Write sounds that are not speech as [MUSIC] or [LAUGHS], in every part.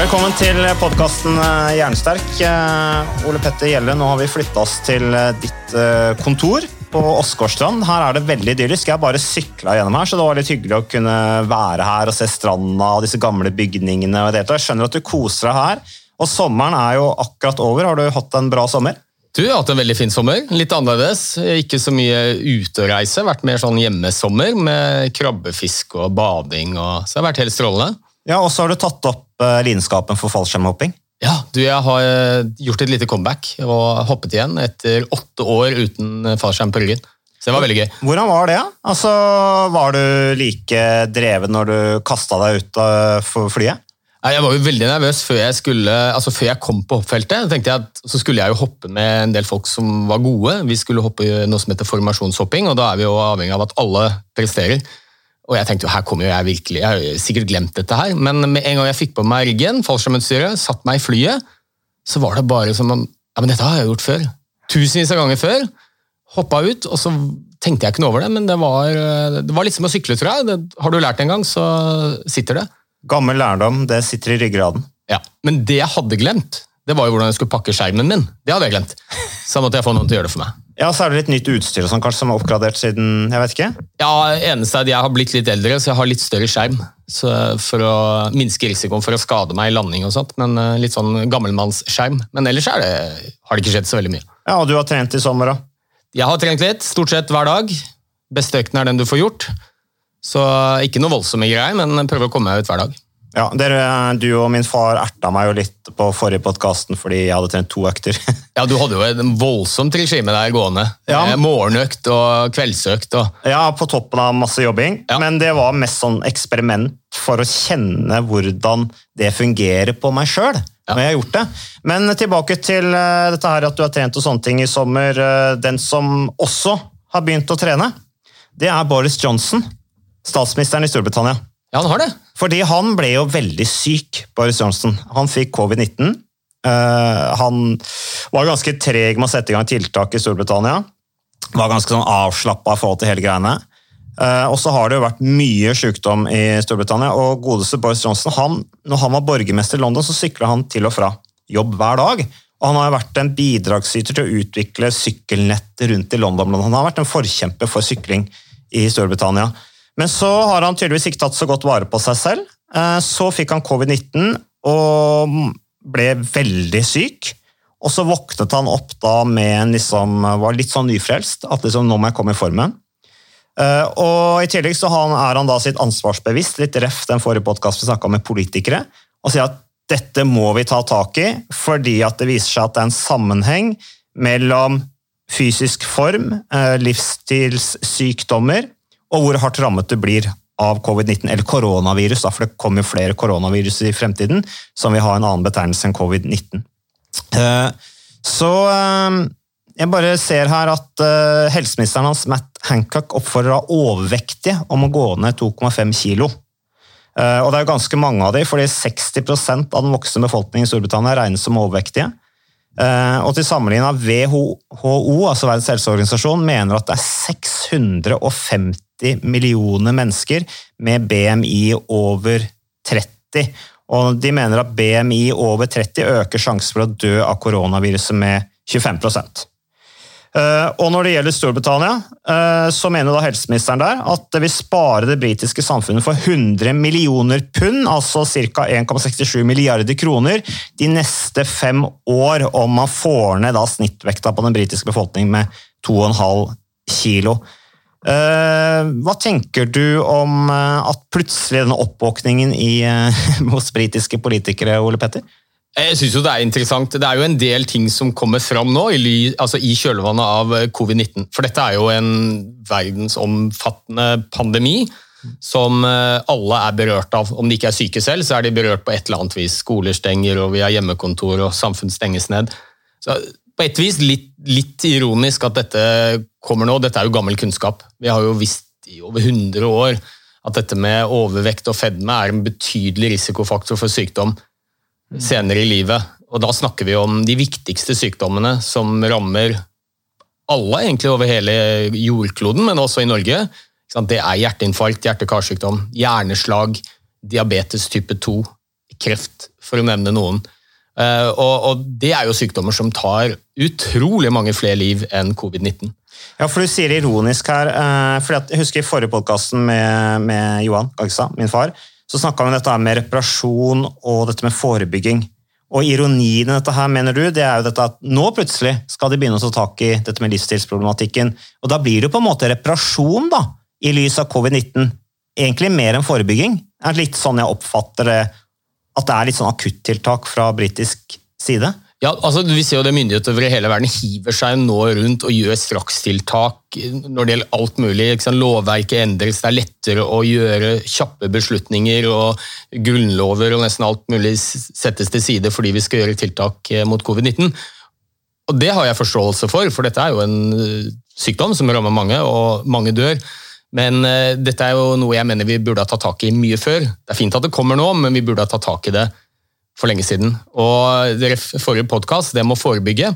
Velkommen til podkasten Jernsterk. Eh, Ole Petter Gjelle, nå har vi flytta oss til eh, ditt eh, kontor på Åsgårdstrand. Her er det veldig idyllisk. Jeg har bare sykla gjennom her, så det var litt hyggelig å kunne være her og se stranda og disse gamle bygningene. og det. Jeg skjønner at du koser deg her. Og sommeren er jo akkurat over. Har du hatt en bra sommer? Du har hatt en veldig fin sommer. Litt annerledes. Ikke så mye utereise. Vært mer sånn hjemmesommer med krabbefisk og bading. Og... Så det har vært helt strålende. Ja, Og så har du tatt opp eh, lidenskapen for fallskjermhopping. Ja, du, Jeg har eh, gjort et lite comeback og hoppet igjen etter åtte år uten fallskjerm på ryggen. Så det var veldig gøy. Hvordan var det? Altså, Var du like dreven når du kasta deg ut av flyet? Jeg var jo veldig nervøs før jeg, skulle, altså før jeg kom på hoppfeltet. tenkte jeg at Så skulle jeg jo hoppe med en del folk som var gode. Vi skulle hoppe noe som heter formasjonshopping, og da er vi jo avhengig av at alle presterer. Og jeg tenkte jo, her kommer jo jeg virkelig, jeg har sikkert glemt dette her, men med en gang jeg fikk på meg riggen, fallskjermutstyret, satt meg i flyet, så var det bare som om Ja, men dette har jeg gjort før. Tusenvis av ganger før. Hoppa ut, og så tenkte jeg ikke noe over det, men det var, det var litt som å sykle, tror jeg. Det, har du lært det en gang, så sitter det. Gammel lærdom, det sitter i ryggraden. Ja, Men det jeg hadde glemt, det var jo hvordan jeg skulle pakke skjermen min. Det hadde jeg glemt. Så da måtte jeg få noen til å gjøre det for meg. Ja, så er det litt nytt utstyr og sånn, kanskje, som er oppgradert siden jeg vet ikke. Ja, eneste er at jeg har blitt litt eldre, så jeg har litt større skjerm. Så for å minske risikoen for å skade meg i landing og sånt. Men eh, litt sånn gammelmannsskjerm. Men ellers er det, har det ikke skjedd så veldig mye. Ja, Og du har trent i sommer da? Jeg har trent litt, stort sett hver dag. Beste økten er den du får gjort. Så ikke noe voldsomme greier, men prøver å komme meg ut hver dag. Ja, dere, du og min far erta meg jo litt på forrige podkasten fordi jeg hadde trent to økter. [LAUGHS] Ja, Du hadde jo et voldsomt regime der gående. Ja. Eh, Morgenøkt og kveldsøkt. og... Ja, på toppen av masse jobbing, Ja. men det var mest sånn eksperiment for å kjenne hvordan det fungerer på meg sjøl. Ja. Når jeg har gjort det. Men tilbake til eh, dette her at du har trent og sånne ting i sommer. Eh, Den som også har begynt å trene, det er Boris Johnson. Statsministeren i Storbritannia. Ja, han har det. Fordi han ble jo veldig syk, Boris Johnson. Han fikk covid-19. Eh, han var ganske treg med å sette i gang tiltak i Storbritannia. Var ganske sånn avslappa i forhold til hele greiene. Eh, og så har det jo vært mye sykdom i Storbritannia. Og godeste Boris Johnson, han, når han var borgermester i London, så sykla han til og fra jobb hver dag. Og han har jo vært en bidragsyter til å utvikle sykkelnettet rundt i London. Han har vært en forkjemper for sykling i Storbritannia. Men så har han tydeligvis ikke tatt så godt vare på seg selv. Eh, Så fikk han covid-19 og ble veldig syk. Og så våknet han opp da med liksom, var litt sånn nyfrelst, at liksom, nå må jeg komme i formen. Eh, Og I tillegg så er han da sitt ansvarsbevisst, litt ref den forrige podkasten vi snakka med politikere, og sier at dette må vi ta tak i, fordi at det viser seg at det er en sammenheng mellom fysisk form, eh, livsstilssykdommer og hvor hardt rammet du blir av covid-19, eller koronavirus, for det kommer jo flere koronavirus i fremtiden som vil ha en annen betegnelse enn covid-19. Eh, Så eh, jeg bare ser her at eh, helseministeren hans, Matt Hancock, oppfordrer overvektige om å gå ned 2,5 kilo. Og det er jo ganske mange av de, fordi 60% av den voksne befolkningen i Storbritannia regnes som overvektige. Og til sammenligning av WHO, altså Verdens helseorganisasjon, mener at det er 650 millioner mennesker med BMI over 30. Og de mener at BMI over 30 øker sjansen for å dø av koronaviruset med 25 Eh, og når det gjelder Storbritannia, eh, så mener da helseministeren der at det vil spare det britiske samfunnet for 100 millioner pund, altså ca. 1,67 milliarder kroner, de neste fem år, om man får ned snittvekta på den britiske befolkningen med 2,5 kilo. Eh, hva tenker du om at plutselig denne oppvåkningen i, [LAUGHS] hos britiske politikere, Ole Petter? Jeg synes jo Det er interessant. Det er jo en del ting som kommer fram nå, i, altså i kjølvannet av eh, covid-19. For dette er jo en verdensomfattende pandemi som eh, alle er berørt av. Om de ikke er syke selv, så er de berørt på et eller annet vis. Skoler stenger, og vi har hjemmekontor, og samfunn stenges ned. Så på et vis litt, litt ironisk at dette kommer nå. Dette er jo gammel kunnskap. Vi har jo visst i over 100 år at dette med overvekt og fedme er en betydelig risikofaktor for sykdom senere i livet. Og da snakker vi om de viktigste sykdommene som rammer alle egentlig over hele jordkloden, men også i Norge. Det er hjerteinfarkt, hjerte-karsykdom, hjerneslag, diabetes type 2, kreft, for å nevne noen. Eh, og, det er jo sykdommer som tar utrolig mange flere liv enn covid-19. Ja, for Du sier ironisk her, eh, for jeg husker i forrige podkasten med, med, Johan Gagstad, min far, så snakka vi om dette med reparasjon og dette med forebygging. Og Ironien i dette her, mener du, det er jo dette at nå plutselig skal de begynne å ta tak i dette med livsstilsproblematikken. Og Da blir det på en måte reparasjon, da, i lys av covid-19. Egentlig mer enn forebygging. Det er litt sånn jeg oppfatter det, at det er litt sånn akuttiltak fra britisk side. Ja, altså Vi ser jo det myndigheter over hele verden hiver seg nå rundt og gjør strakstiltak når det gjelder alt mulig. Lovverket endres, det er lettere å gjøre kjappe beslutninger, og grunnlover og nesten alt mulig settes til side fordi vi skal gjøre tiltak eh, mot covid-19. Og Det har jeg forståelse for, for dette er jo en eh, sykdom som rammer mange, og mange dør. Men uh, dette er jo noe jeg mener vi burde ha tatt tak i mye før. Det er fint at det kommer nå, men vi burde ha tatt tak i det for lenge siden. Og forrige podkast, det med å forebygge.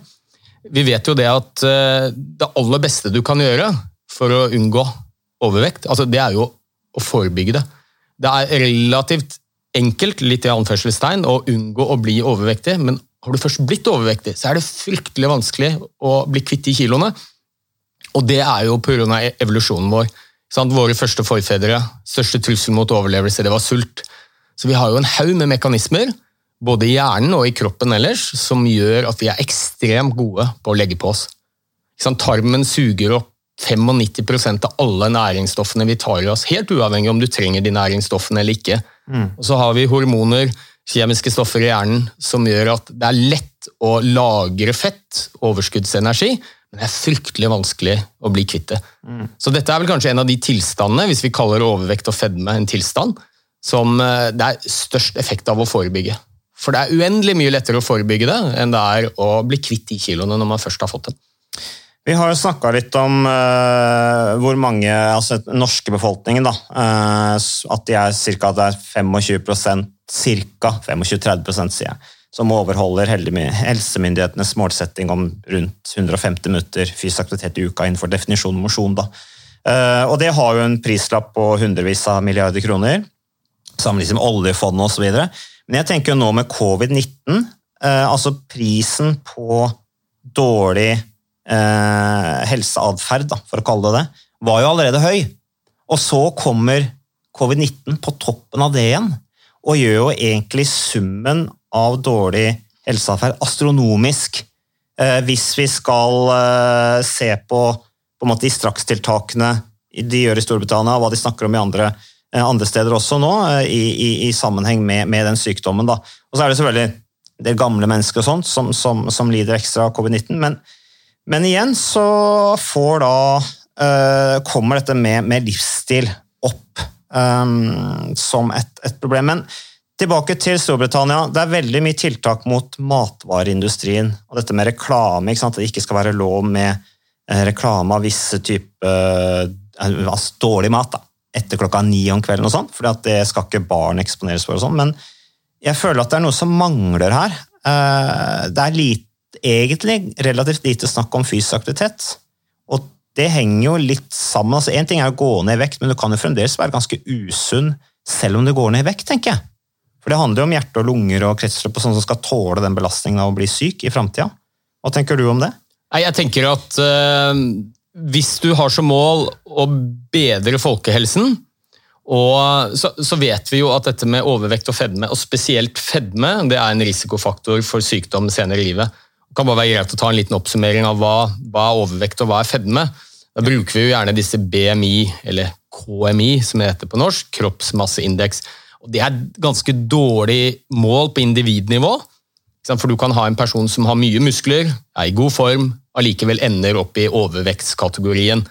Vi vet jo det at uh, det aller beste du kan gjøre for å unngå overvekt, altså det er jo å forebygge det. Det er relativt enkelt litt i anførselstegn, å unngå å bli overvektig, men har du først blitt overvektig, så er det fryktelig vanskelig å bli kvitt de kiloene. Og det er jo pga. evolusjonen vår. Våre første forfedre, største trussel mot overlevelse, det var sult. Så vi har jo en haug med mekanismer både i hjernen og i kroppen ellers, som gjør at vi er ekstremt gode på å legge på oss. Tarmen suger opp 95% av alle næringsstoffene vi tar i oss, helt uavhengig om du trenger de næringsstoffene eller ikke. Mm. Og Så har vi hormoner, kjemiske stoffer i hjernen, som gjør at det er lett å lagre fett, overskuddsenergi, men det er fryktelig vanskelig å bli kvitt det. Mm. Så dette er vel kanskje en av de tilstandene, hvis vi kaller overvekt og fedme en tilstand, som eh, det er størst effekt av å forebygge. For det er uendelig mye lettere å forebygge det enn det er å bli kvitt de kiloene når man først har fått dem. Vi har jo snakka litt om uh, hvor mange altså den norske befolkningen da, uh, At de er ca. 25 ca. 25-30 sier jeg, som overholder helsemyndighetenes målsetting om rundt 150 minutter fysisk aktivitet i uka innenfor definisjonen mosjon. Uh, og det har jo en prislapp på hundrevis av milliarder kroner, sammenlignet med oljefondet osv. Men jeg tenker jo nå med covid-19, eh, altså prisen på dårlig eh, helseatferd, for å kalle det det, var jo allerede høy. Og så kommer covid-19 på toppen av det igjen, og gjør jo egentlig summen av dårlig helseatferd astronomisk. Eh, hvis vi skal eh, se på, på måte, de strakstiltakene de gjør i Storbritannia, og hva de snakker om i andre Eh, andre steder også nå, i, i, i sammenheng med, med, den sykdommen. Da. Og så er det selvfølgelig det gamle mennesker og sånt som, som, som lider ekstra av covid-19. Men, men, igjen så får da eh, kommer dette med, med livsstil opp eh, som et, et, problem. Men tilbake til Storbritannia. Det er veldig mye tiltak mot matvareindustrien. Og dette med reklame. Ikke sant? At det ikke skal være lov med reklame av visse typer uh, altså dårlig mat. da etter klokka ni om kvelden, og sånt, for det skal ikke barn eksponeres for. og sånn, Men jeg føler at det er noe som mangler her. Eh, det er lite, egentlig relativt lite snakk om fysisk aktivitet. Og det henger jo litt sammen. altså Én ting er å gå ned i vekt, men du kan jo fremdeles være ganske usunn selv om du går ned i vekt, tenker jeg. For det handler jo om hjerte og lunger og kretsløp og sånn som skal tåle den belastningen av å bli syk i framtida. Hva tenker du om det? Jeg tenker at eh, hvis du har som mål å bedre folkehelsen, og så, så vet vi jo at dette med overvekt og fedme, og spesielt fedme, det er en risikofaktor for sykdom senere i livet. Det kan bare være greit å ta en liten oppsummering av hva, hva er overvekt og hva er fedme. Da bruker vi jo gjerne disse BMI, eller KMI som det heter på norsk, kroppsmasseindeks. Og Det er ganske dårlig mål på individnivå. For du kan ha en person som har mye muskler, er i god form, allikevel ender opp i overvektskategorien.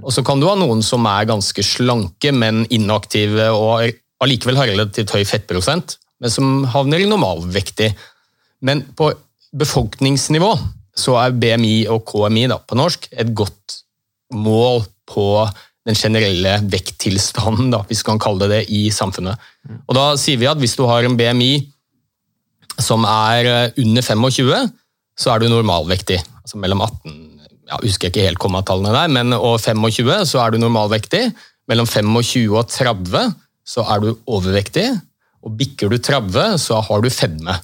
Og så kan du ha noen som er ganske slanke, men inaktive og allikevel har relativt høy fettprosent, men som havner i normalvektig. Men på befolkningsnivå så er BMI og KMI da, på norsk et godt mål på den generelle vekttilstanden, da, hvis man kan kalle det det, i samfunnet. Og Da sier vi at hvis du har en BMI som er eh, under 25, så er du normalvektig. Altså mellom 18 jeg husker ikke helt kommatallene der, men og 25 så er du normalvektig. Mellom 25 og 30 så er du overvektig. Og bikker du 30, så har du fedme.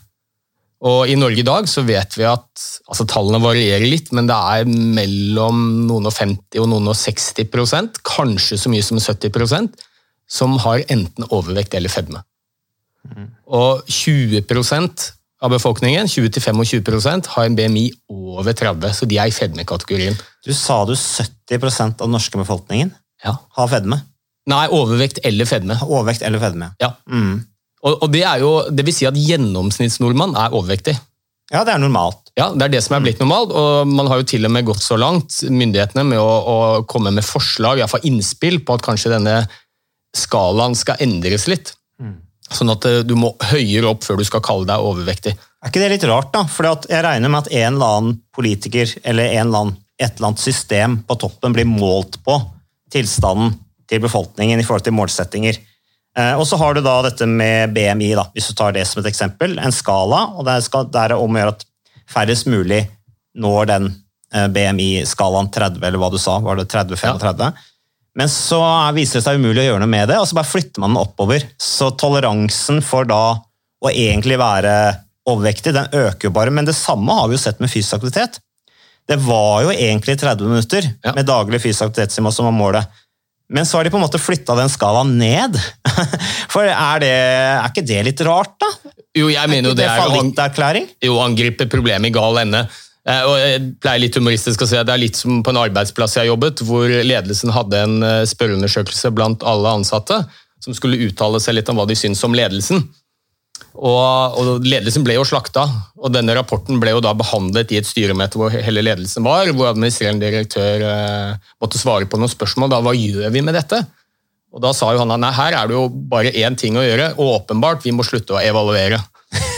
Og I Norge i dag så vet vi at altså Tallene varierer litt, men det er mellom noen og 50 og noen og 60% kanskje så mye som 70% som har enten overvekt eller fedme. Og 20% av befolkningen, 20-25% har en BMI over 30, så de er i fedmekategorien. Du sa du 70 av den norske befolkningen Ja. har fedme? Nei, overvekt eller fedme. Overvekt eller fedme? Ja. Mm. Og, og det, er jo, det vil si at gjennomsnittsnordmann er overvektig. Ja, det er normalt. Ja, Det er det som er blitt normalt, og man har jo til og med gått så langt, myndighetene, med å, å komme med forslag, iallfall innspill, på at kanskje denne skalaen skal endres litt. Sånn at eh, du må høyere opp før du skal kalle deg overvektig. Er ikke det litt rart, da? For jeg regner med at en eller annen politiker eller eller annen, et eller annet system på toppen blir målt på tilstanden til befolkningen i forhold til målsettinger. Eh, Og så har du da dette med BMI, da, hvis du tar det som et eksempel. En skala, og det er, det om å gjøre at færrest mulig når den eh, BMI-skalaen 30, eller hva du sa, var det 30-35? Men så viser det seg umulig å gjøre noe med det, og så bare flytter man den oppover. Så toleransen for da å egentlig være overvektig, den øker jo bare. Men det samme har vi jo sett med fysisk aktivitet. Det var jo egentlig 30 minutter Ja. med daglig fysisk aktivitet som var målet. Men så har de på en måte flytta den skalaen ned. [LAUGHS] For er, det, er ikke det litt rart, da? Jo, jeg mener jo det er fallitterklæring? jo angripe problemet i gal ende. Eh, Og jeg pleier litt humoristisk å si at Det er litt som på en arbeidsplass jeg har jobbet, hvor ledelsen hadde en eh, spørreundersøkelse blant alle ansatte, som skulle uttale seg litt om hva de syns om ledelsen. Og, og Ledelsen ble jo slakta, og denne rapporten ble jo da behandlet i et styremøte hvor hele ledelsen var, hvor administrerende direktør eh, måtte svare på noen spørsmål. da, Hva gjør vi med dette? Og Da sa jo han at nei, her er det jo bare én ting å gjøre, og åpenbart, vi må slutte å evaluere. [LAUGHS]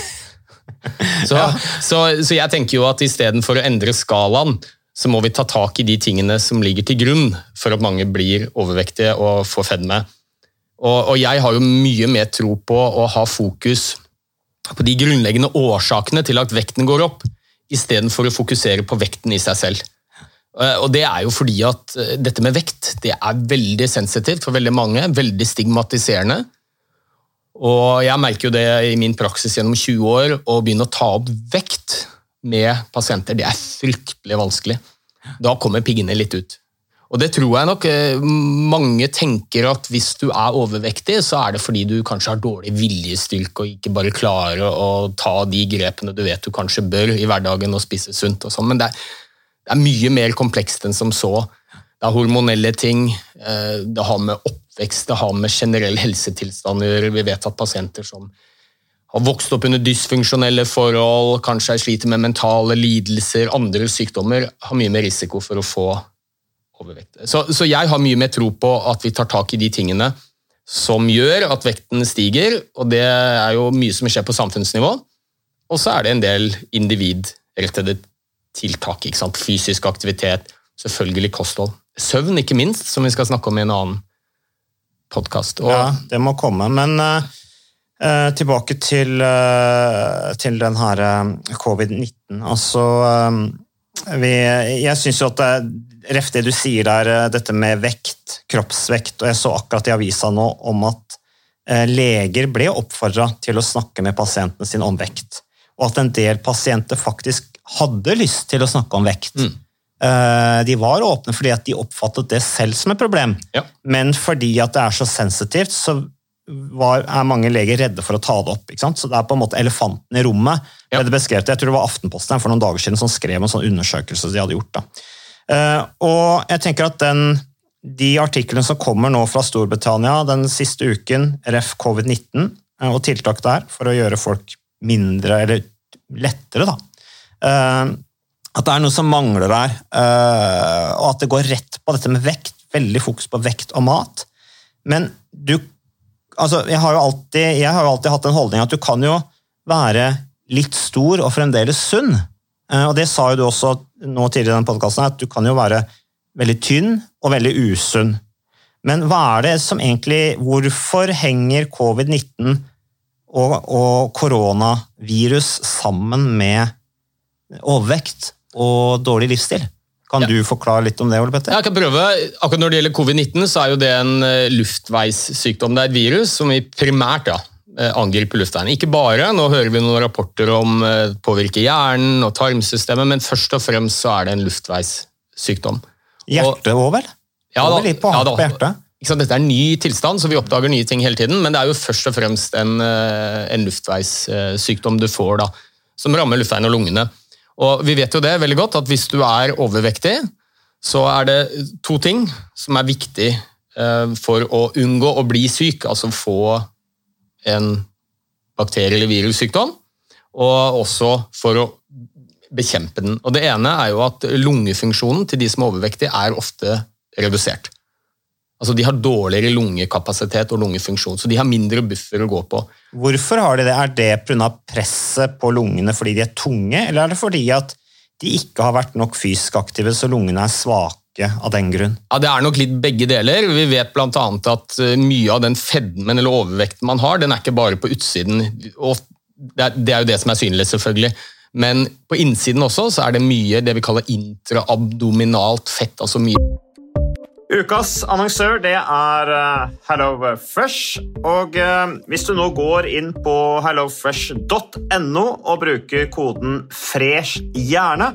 Så, så, så jeg tenker jo at istedenfor å endre skalaen, så må vi ta tak i de tingene som ligger til grunn for at mange blir overvektige og får fedme. Og, og jeg har jo mye mer tro på å ha fokus på de grunnleggende årsakene til at vekten går opp, istedenfor å fokusere på vekten i seg selv. Eh, Og det er jo fordi at eh, dette med vekt det er veldig sensitivt for veldig mange, veldig stigmatiserende. Og jeg merker jo det i min praksis gjennom 20 år, å begynne å ta opp vekt med pasienter, det er fryktelig vanskelig. Da kommer piggene litt ut. Og det tror jeg nok eh, mange tenker at hvis du er overvektig, så er det fordi du kanskje har dårlig viljestyrke og ikke bare klarer å ta de grepene du vet du kanskje bør i hverdagen og spise sunt og sånn, men det er, det er mye mer komplekst enn som så. Det er hormonelle ting, eh, det har med oppvekst, det har med generell helsetilstand å gjøre. Vi vet at pasienter som har vokst opp under dysfunksjonelle forhold, kanskje sliter med mentale lidelser, andre sykdommer, har mye mer risiko for å få overvekt. Så, så jeg har mye mer tro på at vi tar tak i de tingene som gjør at vekten stiger, og det er jo mye som skjer på samfunnsnivå. Og så er det en del individrettede tiltak. ikke sant? Fysisk aktivitet, selvfølgelig kosthold. Søvn, ikke minst, som vi skal snakke om i en annen podkast. Ja, det må komme. Men eh, tilbake til, uh, til den her uh, covid-19. Altså vi, Jeg syns jo at det Ref det du sier der, eh, dette med vekt, kroppsvekt, og jeg så akkurat i avisa nå om at eh, leger ble oppfordra til å snakke med pasientene sine om vekt. og at en del pasienter faktisk hadde lyst til å snakke om vekt. Mm. De var åpne fordi at de oppfattet det selv som et problem, Ja. men fordi at det er så sensitivt, så var, er mange leger redde for å ta det opp. Så det er på en måte elefanten i rommet. Ja. det beskrevet. Jeg tror det var Aftenposten for noen dager siden som skrev en sånn undersøkelse de hadde gjort. Da. Eh, og jeg tenker at den, de artiklene som kommer nå fra Storbritannia den siste uken, ref. covid-19, eh, og tiltak der for å gjøre folk mindre, eller lettere, da. Eh, at det er noe som mangler der, og at det går rett på dette med vekt. Veldig fokus på vekt og mat. Men du altså, jeg, har jo alltid, har jo alltid hatt en holdning at du kan jo være litt stor og fremdeles sunn. Og det sa jo du også nå tidligere i denne podkasten, at du kan jo være veldig tynn og veldig usunn. Men hva er det som egentlig Hvorfor henger covid-19 og, og koronavirus sammen med overvekt og dårlig livsstil? Kan Ja. du forklare litt om det, Ole Petter? Jeg kan prøve. Akkurat Når det gjelder covid-19, så er jo det en eh, luftveissykdom. Det er et virus som vi primært ja, eh, angriper luftveiene. Ikke bare, nå hører vi noen rapporter om eh, påvirker hjernen og tarmsystemet, men først og fremst så er det en luftveissykdom. Hjertet òg, vel? Ja, da- ja, da. Dette er en ny tilstand, så vi oppdager nye ting hele tiden, men det er jo først og fremst en, eh, en luftveissykdom du får da, som rammer luftveiene og lungene. Og vi vet jo det veldig godt, at hvis du er overvektig, så er det to ting som er viktig for å unngå å bli syk, altså få en bakterie- eller virussykdom, og også for å bekjempe den. Og Det ene er jo at lungefunksjonen til de som er overvektige, er ofte redusert. Altså De har dårligere lungekapasitet og lungefunksjon, så de har mindre buffer å gå på. Hvorfor har de det? Er det pga. presset på lungene fordi de er tunge, eller er det fordi at de ikke har vært nok fysisk aktive, så lungene er svake av den grunn? Ja, Det er nok litt begge deler. Vi vet bl.a. at eh, mye av den fedmen eller overvekten man har, den er ikke bare på utsiden. og Det er, det er jo det som er synlig, selvfølgelig. Men på innsiden også så er det mye det vi kaller intraabdominalt fett. altså mye Ukas annonsør det er HelloFresh. Og eh, hvis du nå går inn på hellofresh.no og bruker koden 'fresh hjerne',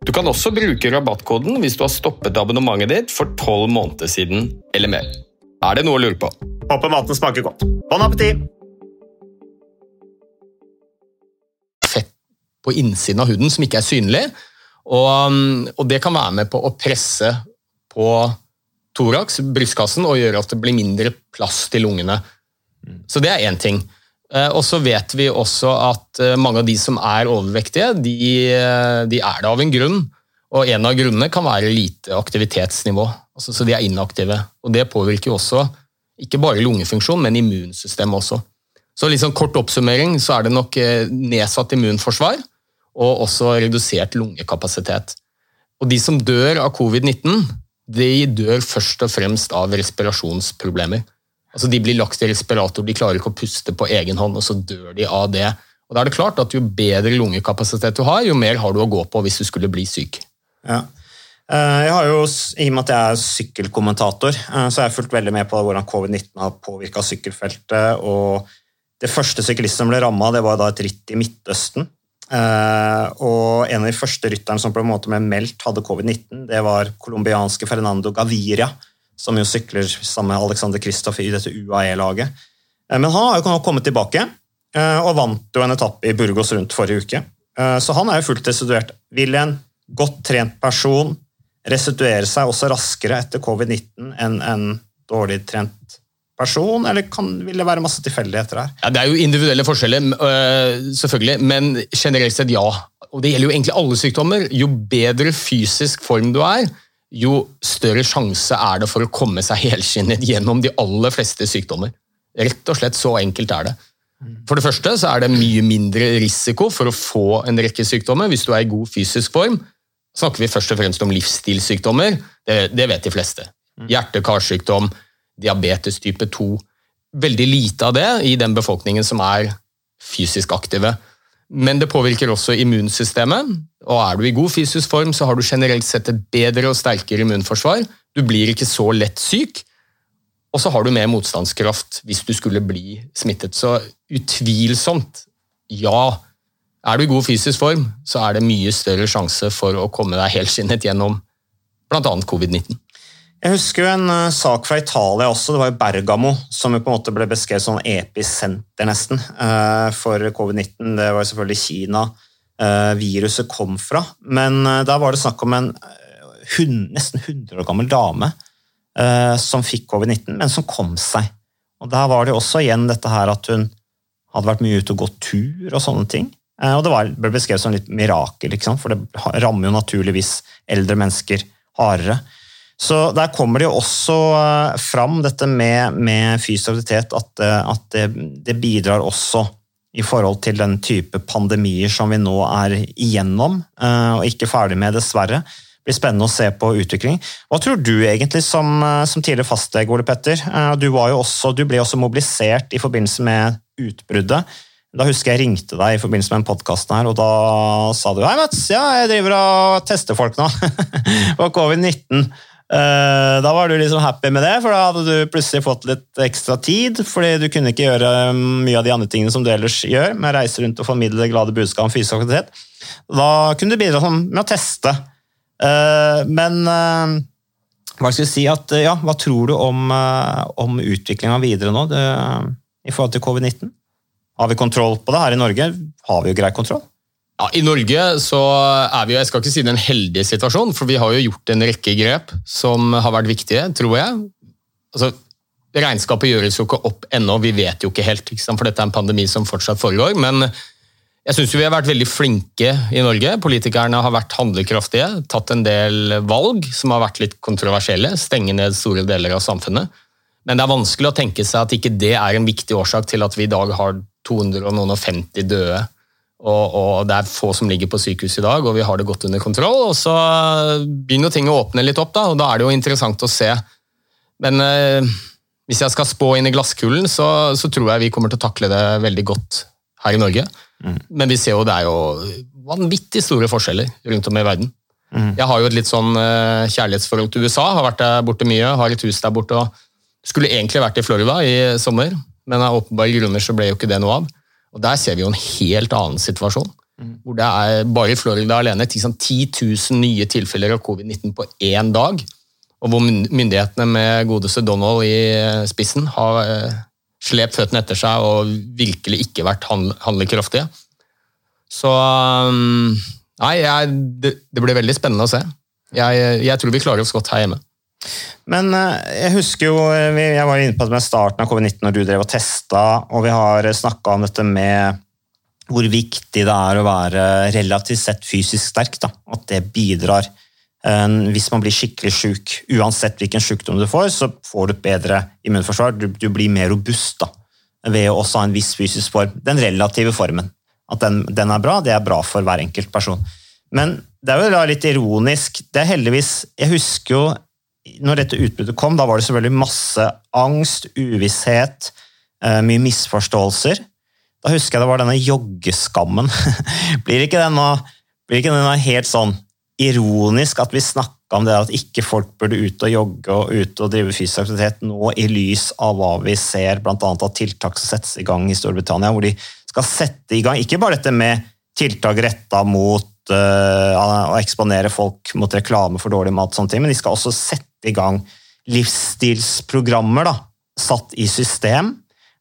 Du kan også bruke rabattkoden hvis du har stoppet abonnementet ditt for tolv måneder siden eller mer. Er det noe å lure på? Håper maten smaker godt. Bon appétit! Fett på innsiden av huden som ikke er synlig, og, um, og det kan være med på å presse på thorax, brystkassen, og gjøre at det blir mindre plass til lungene. Så det er én ting. Eh, og så vet vi også at eh, mange av de som er overvektige, de, eh, de er det av en grunn. Og en av grunnene kan være lite aktivitetsnivå. Altså, så de er inaktive. Og det påvirker også ikke bare lungefunksjon, men immunsystemet også. Så liksom kort oppsummering så er det nok nedsatt immunforsvar og også redusert lungekapasitet. Og de som dør av covid-19, de dør først og fremst av respirasjonsproblemer. Altså De blir lagt i respirator, de klarer ikke å puste på egen hånd, og så dør de av det. Og da er det klart at Jo bedre lungekapasitet du har, jo mer har du å gå på hvis du skulle bli syk. Ja. Eh, jeg har jo, I og med at jeg er sykkelkommentator, eh, så har jeg fulgt veldig med på hvordan covid-19 har påvirka sykkelfeltet. og Det første syklisten som ble ramma, var da et ritt i Midtøsten. Eh, og En av de første rytterne som på en måte ble meldt hadde covid-19, det var colombianske Fernando Gaviria som jo sykler sammen med Alexander Kristoff i dette UAE-laget. Eh, men han har jo kommet tilbake eh, og vant jo en etappe i Burgos rundt forrige uke. Eh, så han er jo fullt restituert. Vil en godt trent person restituere seg også raskere etter covid-19 enn en dårlig trent person, eller kan, vil det være masse tilfeldigheter her? Ja, det er jo individuelle forskjeller, selvfølgelig, men generelt sett ja. Og Det gjelder jo egentlig alle sykdommer. Jo bedre fysisk form du er, jo større sjanse er det for å komme seg [LAUGHS] helskinnet gjennom de aller fleste sykdommer. Rett og slett så enkelt er det. For det første så er det mye mindre risiko for å få en rekke sykdommer hvis du er i god fysisk form. snakker vi først og fremst om livsstilssykdommer. Det, det vet de fleste. Hjerte-karsykdom, diabetes type 2. Veldig lite av det i den befolkningen som er fysisk aktive. Men det påvirker også immunsystemet. og Er du i god fysisk form, så har du generelt sett et bedre og sterkere immunforsvar. Du blir ikke så lett syk, og så har du mer motstandskraft hvis du skulle bli smittet. Så utvilsomt, ja. Er du i god fysisk form, så er det mye større sjanse for å komme deg helskinnet gjennom bl.a. covid-19. Jeg husker jo en uh, sak fra Italia også, det var jo Bergamo, som jo på en måte ble beskrevet som episenter nesten uh, for covid-19. Det var jo selvfølgelig Kina uh, viruset kom fra. Men da var det snakk om en hund, nesten 100 år gammel dame som fikk covid-19, men som kom seg. Og Der var det også igjen dette her at hun hadde vært mye ute og gått tur og sånne ting. Og det var, ble beskrevet som litt mirakel, for det rammer jo naturligvis eldre mennesker hardere. Så Der kommer det jo også eh, fram dette med, med fysisk aktivitet, at, eh, at det, det, bidrar også i forhold til den type pandemier som vi nå er igjennom, eh, og ikke ferdig med, dessverre. Det blir spennende å se på utvikling. Hva tror du egentlig som, som tidligere fastlege, Ole Petter? Du, også, du, ble også mobilisert i forbindelse med utbruddet. Da husker jeg ringte deg i forbindelse med en podkast her, og da sa du hei, Mats, ja, jeg driver og tester folk nå [LAUGHS] på covid-19. Eh, da var du liksom happy med det, for da hadde du plutselig fått litt ekstra tid. fordi du kunne ikke gjøre mye av de andre tingene som du ellers gjør, med å reise rundt og formidle det glade budskap om fysisk aktivitet. Da kunne du bidra sånn med å teste. Eh, men eh, hva skal jeg si at, ja, hva tror du om, om utviklinga videre nå det, i forhold til covid-19? Har vi kontroll på det her i Norge? Har vi jo grei kontroll? Ja, I Norge så er vi jo, jeg skal ikke si det en heldig situasjon, for vi har jo gjort en rekke grep som har vært viktige, tror jeg. Altså, Regnskapet gjøres jo ikke opp ennå, vi vet jo ikke helt, ikke for dette er en pandemi som fortsatt foregår. Men jeg syns vi har vært veldig flinke i Norge. Politikerne har vært handlekraftige, tatt en del valg som har vært litt kontroversielle, stenge ned store deler av samfunnet. Men det er vanskelig å tenke seg at ikke det er en viktig årsak til at vi i dag har 250 døde Og, og det er få som ligger på sykehus i dag, og vi har det godt under kontroll. Og så begynner ting å åpne litt opp, da, og da er det jo interessant å se. Men eh, hvis jeg skal spå inn i glasskulen, så, så, tror jeg vi kommer til å takle det veldig godt her i Norge. Mm. Men vi ser jo det er jo vanvittig store forskjeller rundt om i verden. Mm. Jeg har jo et litt sånn eh, kjærlighetsforhold til USA, har vært der borte mye, har et hus der borte. og Skulle egentlig vært i Florida i sommer, men av åpenbare grunner så ble jo ikke det noe av. Og Der ser vi jo en helt annen situasjon. Mm. Hvor det er bare i Florida alene 10 000 nye tilfeller av covid-19 på én dag. Og hvor myndighetene med godeste Donald i spissen har eh, slept føttene etter seg og virkelig ikke vært handlekraftige. Så um, Nei, jeg, det, det, blir veldig spennende å se. Jeg, jeg tror vi klarer oss godt her hjemme. Men eh, jeg husker jo, eh, jeg var inne på det med starten av covid-19 når du drev og testa, og vi har snakka om dette med hvor viktig det er å være relativt sett fysisk sterk. Da. At det bidrar. Eh, hvis man blir skikkelig syk, uansett hvilken sykdom du får, så får du bedre immunforsvar. Du, du blir mer robust da, ved å også ha en viss fysisk form. Den relative formen. At den, den er bra, det er bra for hver enkelt person. Men det er jo litt ironisk. Det er heldigvis Jeg husker jo når dette utbruddet kom, da var det selvfølgelig masse angst, uvisshet, eh, mye misforståelser. Da husker jeg det var denne joggeskammen. [LAUGHS] blir ikke den blir ikke den helt sånn ironisk at vi snakka om det at ikke folk burde ut og jogge og ut og drive fysisk aktivitet nå i lys av hva vi ser bl.a. av tiltak som settes i gang i Storbritannia, hvor de skal sette i gang ikke bare dette med tiltak retta mot uh, å eksponere folk mot reklame for dårlig mat, ting, men de skal også sette i gang livsstilsprogrammer da, satt i system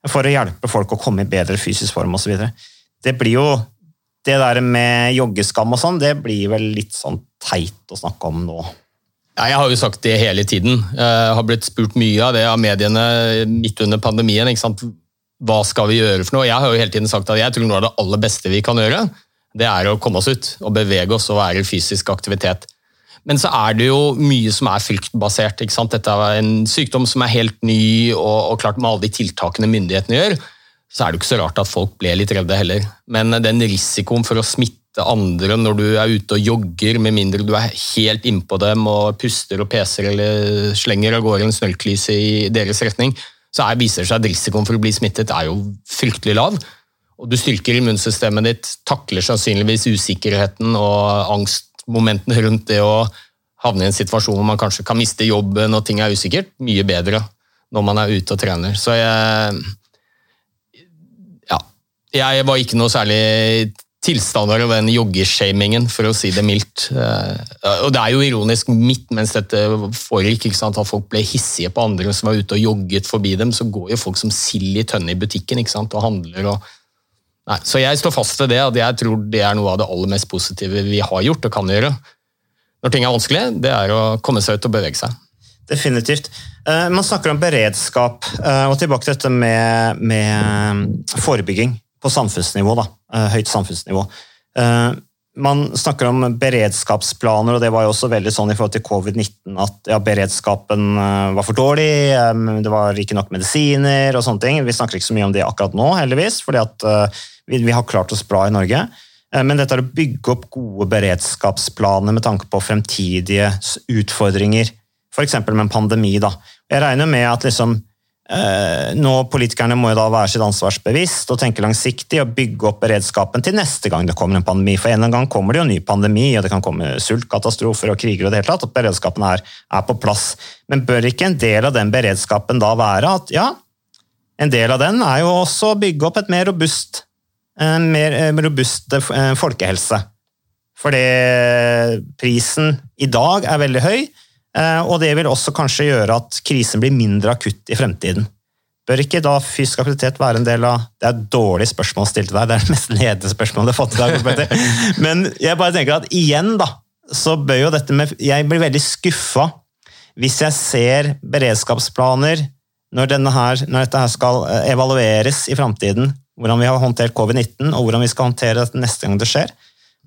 for å hjelpe folk å komme i bedre fysisk form osv. Det blir jo Det der med joggeskam og sånn, det blir vel litt sånn teit å snakke om nå. Ja, jeg har jo sagt det hele tiden. Jeg har blitt spurt mye av det av mediene midt under pandemien. Hva skal vi gjøre for noe? Jeg har jo hele tiden sagt at jeg tror noe av det aller beste vi kan gjøre, det er å komme oss ut og bevege oss og være i fysisk aktivitet. Men så er det jo mye som er fryktbasert. ikke sant? Dette er en sykdom som er helt ny, og, og klart med alle de tiltakene myndighetene gjør, så er det ikke så rart at folk ble litt redde heller. Men den risikoen for å smitte andre når du er ute og jogger, med mindre du er helt innpå dem og puster og peser eller slenger av gårde en snørrklyse i deres retning, så er, viser det seg at risikoen for å bli smittet er jo fryktelig lav. Og du styrker immunsystemet ditt, takler sannsynligvis usikkerheten og angstmomentene rundt det å havne i en situasjon hvor man kanskje kan miste jobben og ting er usikkert, mye bedre når man er ute og trener. Så jeg Ja. Jeg var ikke noe særlig tilstander av den joggeshamingen, for å si det mildt. Eh, og det er jo ironisk, midt mens dette foregikk, at folk ble hissige på andre som var ute og jogget forbi dem, så går jo folk som sild i tønne i butikken og handler. og Nei, så jeg står fast ved det, at jeg tror det er noe av det aller mest positive vi har gjort og kan gjøre. Når ting er vanskelig, det er å komme seg ut og bevege seg. Definitivt. Eh, man snakker om beredskap, eh, og tilbake til dette med, med forebygging på samfunnsnivå. Da. Eh, høyt samfunnsnivå. Man snakker om beredskapsplaner, og det var jo også veldig sånn i forhold til covid-19 at ja, beredskapen var for dårlig, det var ikke nok medisiner og sånne ting. Vi snakker ikke så mye om det akkurat nå, heldigvis, fordi at vi, vi har klart oss bra i Norge. Eh, men dette er å bygge opp gode beredskapsplaner med tanke på fremtidige utfordringer, f.eks. med en pandemi. Da. Jeg regner med at liksom, eh, nå politikerne må jo da være sitt ansvarsbevisst og tenke langsiktig og bygge opp beredskapen til neste gang det kommer en pandemi. For en gang kommer det jo en ny pandemi, og det kan komme sultkatastrofer og kriger. og det hele tatt, at Beredskapen er, er på plass. Men bør ikke en del av den beredskapen da være at ja, en del av den er jo også å bygge opp et mer robust en mer eh, robust eh, folkehelse. Fordi prisen i dag er veldig høy, eh, og det vil også kanskje gjøre at krisen blir mindre akutt i fremtiden. Bør ikke da fysisk aktivitet være en del av Det er et dårlig spørsmål til deg, det er det mest ledende spørsmålet jeg har fått i dag. [LAUGHS] Men jeg bare tenker at igjen, da, så bør jo dette med Jeg blir veldig skuffa hvis jeg ser beredskapsplaner når, her, når dette her skal evalueres i framtiden, hvordan vi har håndtert covid-19, og hvordan vi skal håndtere dette neste gang det skjer.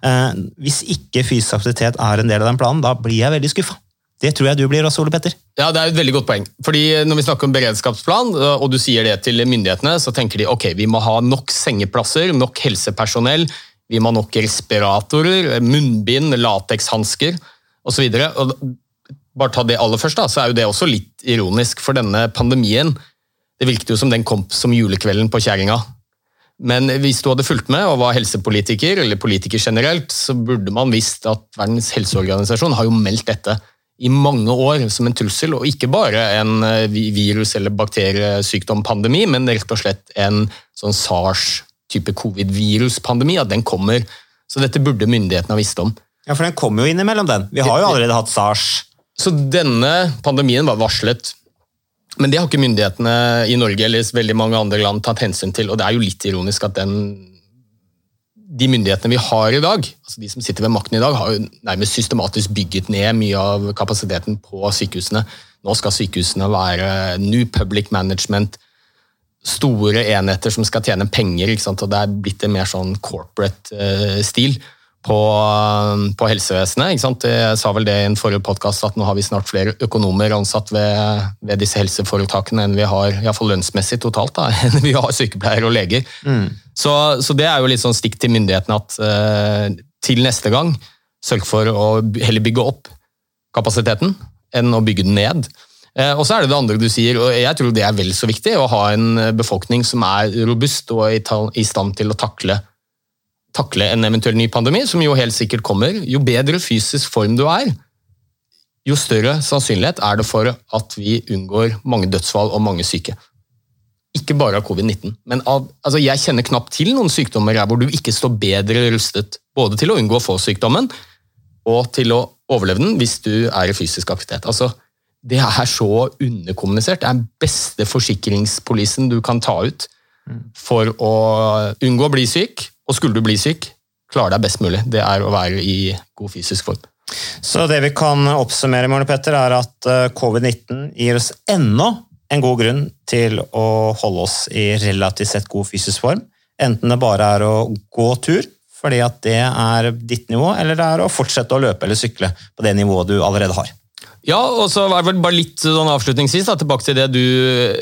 Eh, hvis ikke fysisk aktivitet er en del av den planen, da blir jeg veldig skuffa. Det tror jeg du blir også, Ole Petter. Ja, Det er et veldig godt poeng. Fordi Når vi snakker om beredskapsplan, og du sier det til myndighetene, så tenker de ok, vi må ha nok sengeplasser, nok helsepersonell, Vi må ha nok respiratorer, munnbind, latekshansker osv. Bare ta det aller først, da, så er jo det også litt ironisk. For denne pandemien det virket jo som den kom som julekvelden på kjerringa. Men hvis du hadde fulgt med og var helsepolitiker, eller politiker generelt, så burde man visst at Verdens helseorganisasjon har jo meldt dette i mange år som en trussel, og ikke bare en eh, virus- eller bakteriesykdompandemi, men rett og slett en sånn SARS-type covid-viruspandemi. At den kommer. Så dette burde myndighetene ha visst om. Ja, For den kommer jo innimellom den. Vi har jo allerede hatt SARS. Så denne pandemien var varslet. Men det har ikke myndighetene i Norge eller veldig mange andre land tatt hensyn til. Og det er jo litt ironisk at den, de myndighetene vi har i dag, altså de som sitter ved makten i dag, har jo nærmest systematisk bygget ned mye av kapasiteten på sykehusene. Nå skal sykehusene være new public management, store enheter som skal tjene penger. og Det er blitt en mer sånn corporate uh, stil på, på helsevesenet. Jeg sa vel det i en forrige podkast at nå har vi snart flere økonomer ansatt ved, ved disse helseforetakene enn vi har i fall lønnsmessig totalt, da, [LAUGHS] enn vi har sykepleiere og leger. Mm. Så, så, det er jo litt sånn stikk til myndighetene at eh, til neste gang sørg for å heller bygge opp kapasiteten enn å bygge den ned. Eh, og så er det det andre du sier, og jeg tror det er vel så viktig, å ha en befolkning som er robust og i stand til å takle takle en eventuell ny pandemi, som jo helt sikkert kommer, jo bedre fysisk form du er, jo større sannsynlighet er det for at vi unngår mange dødsfall og mange syke. Ikke bare av covid-19, men av, altså jeg kjenner knapt til noen sykdommer hvor du ikke står bedre rustet både til å unngå å få sykdommen og til å overleve den hvis du er i fysisk aktivitet. Altså, det er så underkommunisert. Det er den beste forsikringspolisen du kan ta ut for å unngå å bli syk, og skulle du bli syk, klare deg best mulig. Det er å være i god fysisk form. Så det vi kan oppsummere, Morne Petter, er at eh, covid-19 gir oss ennå en god grunn til å holde oss i relativt sett god fysisk form. Enten det bare er å gå tur, fordi at det er ditt nivå, eller det er å fortsette å løpe eller sykle på det nivået du allerede har. Ja, og så var det bare litt sånn avslutningsvis da, tilbake til det du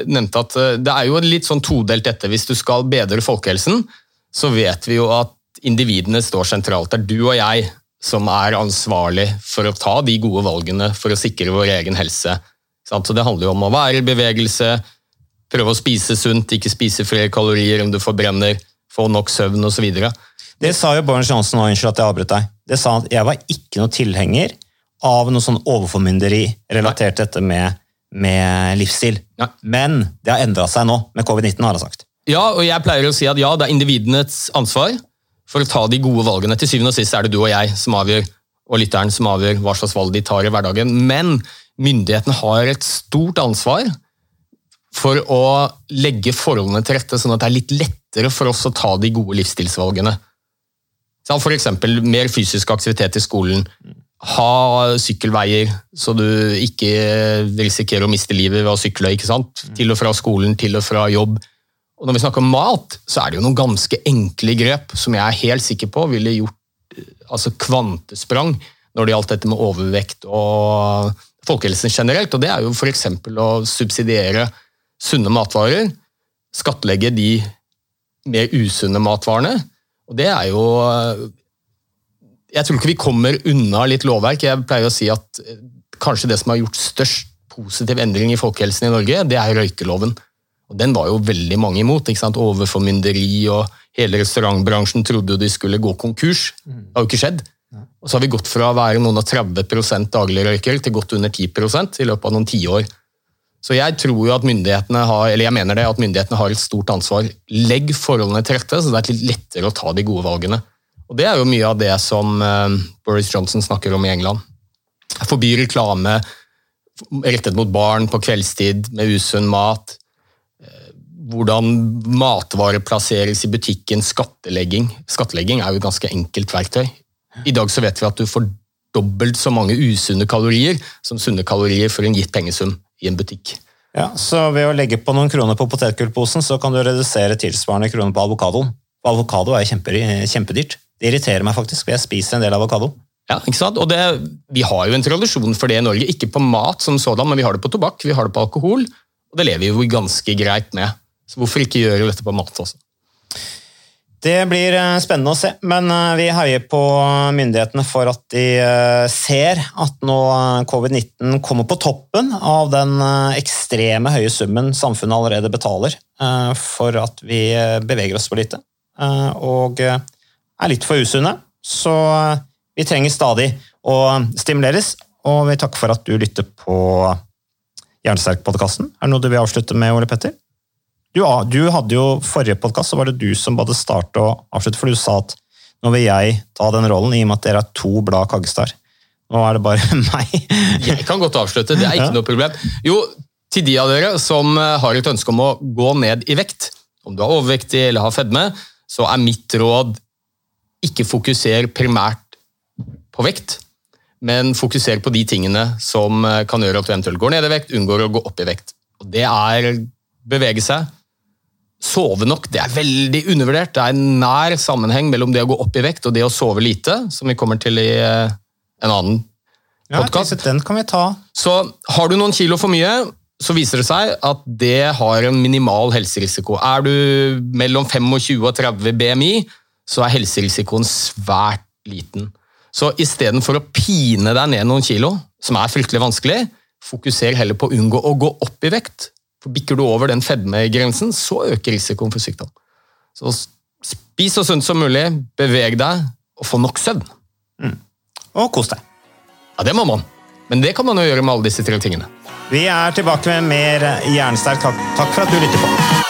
nevnte. at eh, Det er jo litt sånn todelt dette. Hvis du skal bedre folkehelsen, så vet vi jo at individene står sentralt. Det er du og jeg som er ansvarlig for å ta de gode valgene for å sikre vår egen helse. Så Det handler jo om å være i bevegelse, prøve å spise sunt, ikke spise flere kalorier om du forbrenner, få nok søvn osv. Det sa jo Bård Johnsen og unnskyld at jeg avbrøt deg. Det sa at jeg var ikke noen tilhenger av noe sånn overformynderi relatert til dette med, med livsstil. Nei. Men det har endra seg nå med covid-19, har han sagt. Ja, og jeg pleier å si at ja, det er individenes ansvar for å ta de gode valgene. Til syvende og sist er det du og jeg som avgjør, og lytteren som avgjør hva slags valg de tar i hverdagen. Men myndighetene har et stort ansvar for å legge forholdene til rette, sånn at det er litt lettere for oss å ta de gode livsstilsvalgene. F.eks. mer fysisk aktivitet i skolen. Ha sykkelveier, så du ikke risikerer å miste livet ved å sykle. ikke sant? Til og fra skolen, til og fra jobb. Og når vi snakker om mat, så er det jo noen ganske enkle grep som jeg er helt sikker på ville gjort eh, altså kvantesprang når det gjaldt dette med overvekt og folkehelsen generelt. Og det er jo f.eks. å subsidiere sunne matvarer. Skattlegge de mer usunne matvarene. Og det er jo Jeg tror ikke vi kommer unna litt lovverk. Jeg pleier å si at eh, kanskje det som har gjort størst positiv endring i folkehelsen i Norge, det er røykeloven. Og Den var jo veldig mange imot. ikke sant? Overformynderi og hele restaurantbransjen trodde jo de skulle gå konkurs. Det har jo ikke skjedd. Og så har vi gått fra å være noen og 30 daglig røyker til godt under 10% i løpet av noen tiår. Så jeg tror jo at myndighetene har, eller jeg mener det, at myndighetene har et stort ansvar. Legg forholdene til rette, så det er litt lettere å ta de gode valgene. Og Det er jo mye av det som eh, Boris Johnson snakker om i England. Forby reklame rettet mot barn på kveldstid med usunn mat hvordan matvarer plasseres i butikken, skattlegging. Skattlegging er jo et ganske enkelt verktøy. I dag så vet vi at du får dobbelt så mange usunne kalorier som sunne kalorier for en gitt pengesum i en butikk. Ja, Så ved å legge på noen kroner på potetgullposen, så kan du redusere tilsvarende kroner på avokadoen. Avokado er kjempedyrt. Det irriterer meg faktisk, for jeg spiser en del avokado. Ja, ikke sant? Og det, Vi har jo en tradisjon for det i Norge. Ikke på mat, som sådan, men vi har det på tobakk, vi har det på alkohol. Og det lever vi jo ganske greit med. Så hvorfor ikke gjøre dette på mat også? Det blir eh, spennende å se, men eh, vi heier på myndighetene for at de eh, ser at nå covid-19 kommer på toppen av den ekstreme høye summen samfunnet allerede betaler for at vi beveger oss for lite og er litt for usunne. Så vi trenger stadig å stimuleres, og vi takker for at du lytter på Jernsterk-podkasten. Er det noe du vil avslutte med, Ole Petter? Du, du hadde jo Forrige podkast var det du som både starte og avslutte, for du sa at nå vil jeg ta den rollen, i og med at dere er to blad Kaggestad. Nå er det bare [LAUGHS] meg. jeg kan godt avslutte, det er ikke ja. noe problem. Jo, til de av dere som eh, har et ønske om å gå ned i vekt, om du er overvektig eller har fedme, så er mitt råd ikke fokuser primært på vekt, men fokuser på de tingene som eh, kan gjøre at du eventuelt går ned i vekt, unngår å gå opp i vekt. Og det er bevege seg, Sove nok det er veldig undervurdert. Det er en nær sammenheng mellom det å gå opp i vekt og det å sove lite, som vi kommer til i eh, en annen podkast. Ja, den kan vi ta. Så har du noen kilo for mye, så viser det seg at det har en minimal helserisiko. Er du mellom 25 og 30 BMI, så er helserisikoen svært liten. Så istedenfor å pine deg ned noen kilo, som er fryktelig vanskelig, fokuser heller på å unngå å gå opp i vekt. For Bikker du over den fedmegrensen, så øker risikoen for sykdom. Så spis så sunt som mulig, beveg deg, og få nok søvn. Mm. Og kos deg. Ja, det må man. Men det kan man jo gjøre med alle disse tre tingene. Vi er tilbake med mer Jernsterk. Takk for at du lytter på.